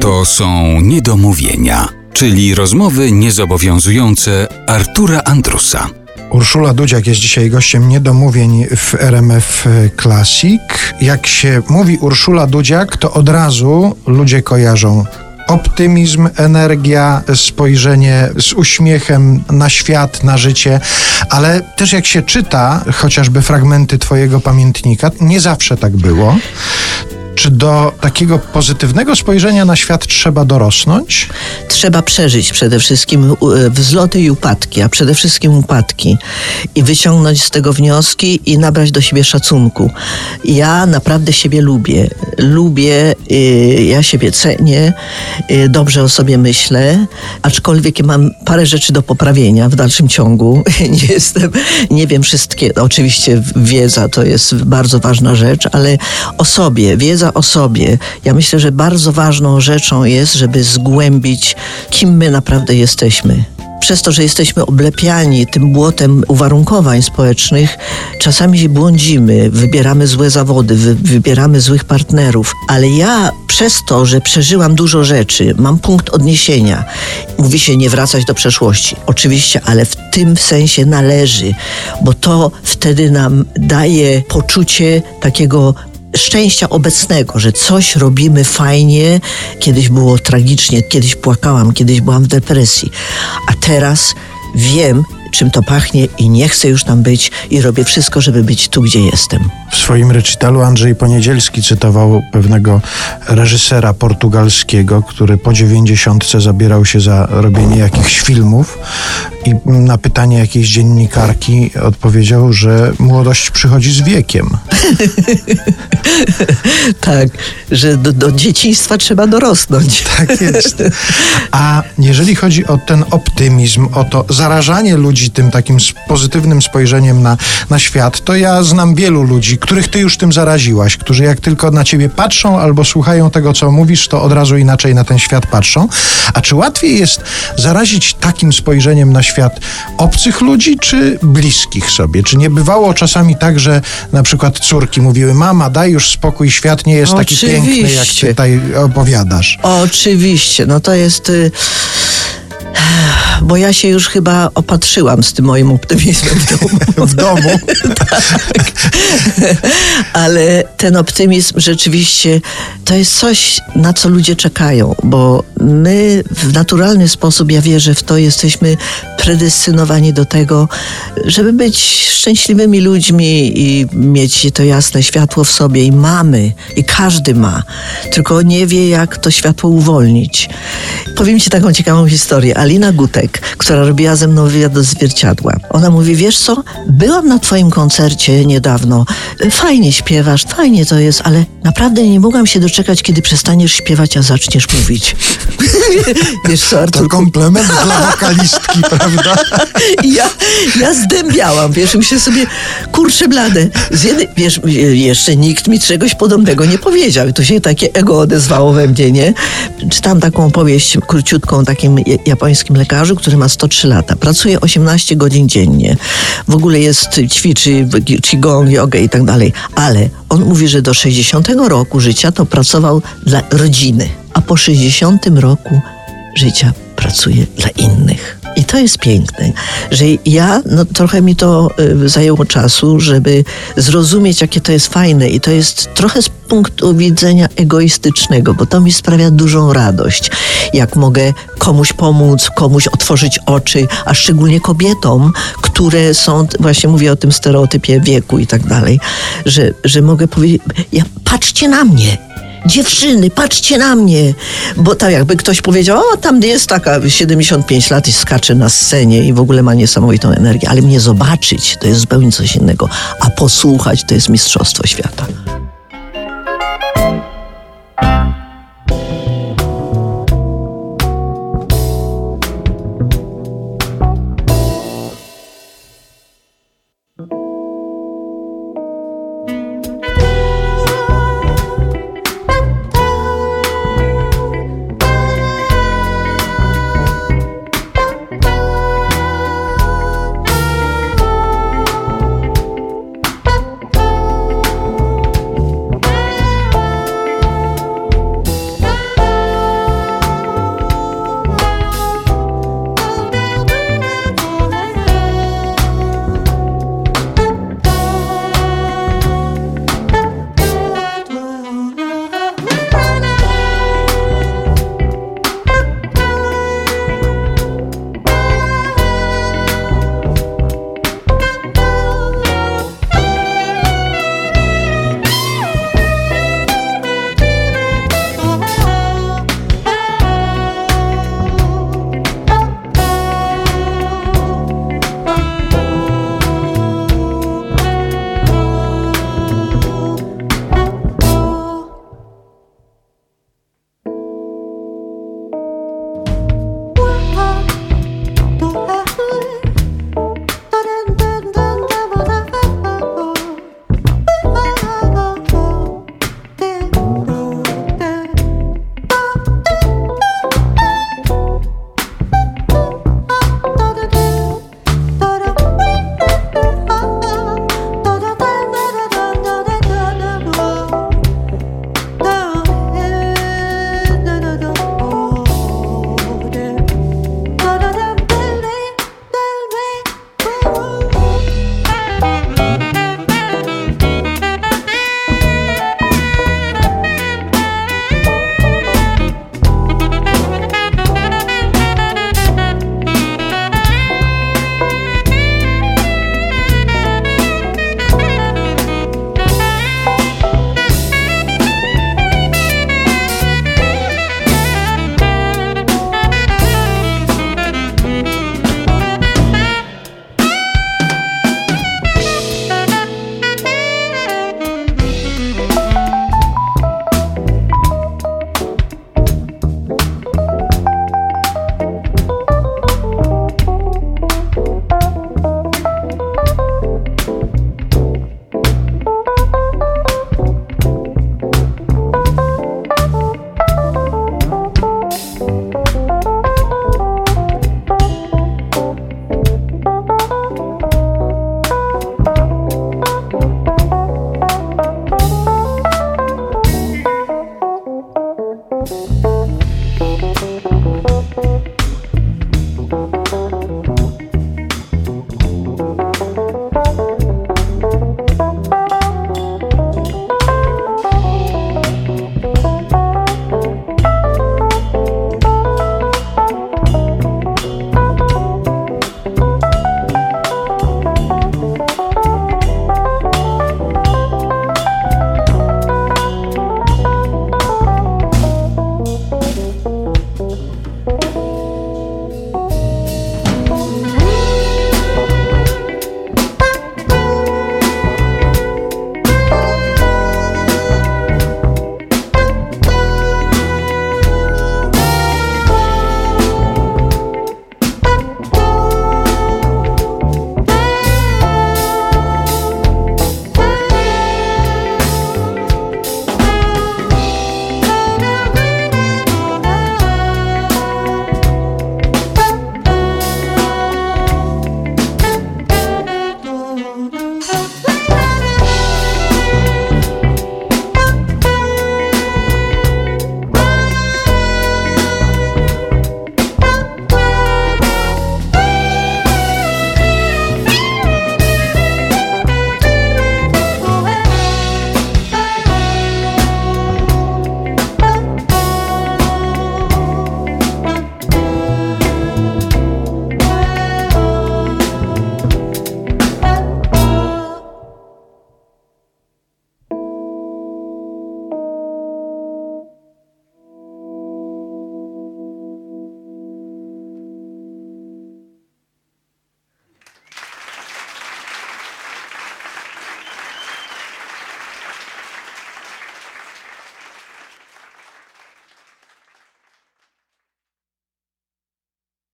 To są niedomówienia, czyli rozmowy niezobowiązujące Artura Andrusa. Urszula Dudziak jest dzisiaj gościem niedomówień w RMF Classic. Jak się mówi Urszula Dudziak, to od razu ludzie kojarzą optymizm, energia, spojrzenie z uśmiechem na świat, na życie, ale też jak się czyta chociażby fragmenty Twojego pamiętnika, nie zawsze tak było. Czy do takiego pozytywnego spojrzenia na świat trzeba dorosnąć? Trzeba przeżyć przede wszystkim e, wzloty i upadki, a przede wszystkim upadki i wyciągnąć z tego wnioski i nabrać do siebie szacunku. Ja naprawdę siebie lubię. Lubię, y, ja siebie cenię, y, dobrze o sobie myślę, aczkolwiek mam parę rzeczy do poprawienia w dalszym ciągu. Nie jestem, nie wiem wszystkie. Oczywiście wiedza to jest bardzo ważna rzecz, ale o sobie, wiedza wiedza o sobie. Ja myślę, że bardzo ważną rzeczą jest, żeby zgłębić, kim my naprawdę jesteśmy przez to, że jesteśmy oblepiani tym błotem uwarunkowań społecznych, czasami się błądzimy, wybieramy złe zawody, wy, wybieramy złych partnerów. Ale ja przez to, że przeżyłam dużo rzeczy, mam punkt odniesienia. Mówi się nie wracać do przeszłości. Oczywiście, ale w tym sensie należy, bo to wtedy nam daje poczucie takiego szczęścia obecnego, że coś robimy fajnie. Kiedyś było tragicznie, kiedyś płakałam, kiedyś byłam w depresji, a teraz wiem, czym to pachnie i nie chcę już tam być i robię wszystko, żeby być tu, gdzie jestem. W swoim recitalu Andrzej Poniedzielski cytował pewnego reżysera portugalskiego, który po dziewięćdziesiątce zabierał się za robienie jakichś filmów i na pytanie jakiejś dziennikarki odpowiedział, że młodość przychodzi z wiekiem. tak, że do, do dzieciństwa trzeba dorosnąć. Tak jest. A jeżeli chodzi o ten optymizm, o to zarażanie ludzi tym takim pozytywnym spojrzeniem na, na świat, to ja znam wielu ludzi, których ty już tym zaraziłaś, którzy jak tylko na ciebie patrzą albo słuchają tego, co mówisz, to od razu inaczej na ten świat patrzą. A czy łatwiej jest zarazić takim spojrzeniem na świat obcych ludzi, czy bliskich sobie? Czy nie bywało czasami tak, że na przykład córki mówiły, mama, daj już spokój, świat nie jest Oczywiście. taki piękny, jak tutaj opowiadasz. Oczywiście, no to jest... Bo ja się już chyba opatrzyłam z tym moim optymizmem w domu. w domu? tak. Ale ten optymizm rzeczywiście to jest coś, na co ludzie czekają, bo my w naturalny sposób, ja wierzę w to, jesteśmy predestynowani do tego, żeby być szczęśliwymi ludźmi i mieć to jasne światło w sobie i mamy, i każdy ma, tylko nie wie, jak to światło uwolnić. Powiem Ci taką ciekawą historię. Alina Gutek, która robiła ze mną wywiad do zwierciadła. Ona mówi, wiesz co, byłam na twoim koncercie niedawno. Fajnie śpiewasz, fajnie to jest, ale naprawdę nie mogłam się doczekać, kiedy przestaniesz śpiewać, a zaczniesz mówić. wiesz co, Artur? To komplement dla wokalistki, prawda? ja, ja zdębiałam, wiesz, myślę sobie, kurczę blade. Z jednej, wiesz, jeszcze nikt mi czegoś podobnego nie powiedział. I to się takie ego odezwało we mnie, nie? Czytam taką opowieść króciutką o takim japońskim lekarzu, który ma 103 lata. Pracuje 18 godzin dziennie. W ogóle jest, ćwiczy qigong, jogę i tak dalej. Ale on mówi, że do 60 roku życia to pracował dla rodziny, a po 60 roku życia pracuje dla innych. I to jest piękne, że ja, no trochę mi to y, zajęło czasu, żeby zrozumieć, jakie to jest fajne. I to jest trochę z punktu widzenia egoistycznego, bo to mi sprawia dużą radość, jak mogę komuś pomóc, komuś otworzyć oczy, a szczególnie kobietom, które są, właśnie mówię o tym stereotypie wieku i tak dalej, że, że mogę powiedzieć, ja, patrzcie na mnie, dziewczyny, patrzcie na mnie. Bo tak jakby ktoś powiedział, o tam jest taka 75 lat i skacze na scenie i w ogóle ma niesamowitą energię, ale mnie zobaczyć to jest zupełnie coś innego, a posłuchać to jest mistrzostwo świata.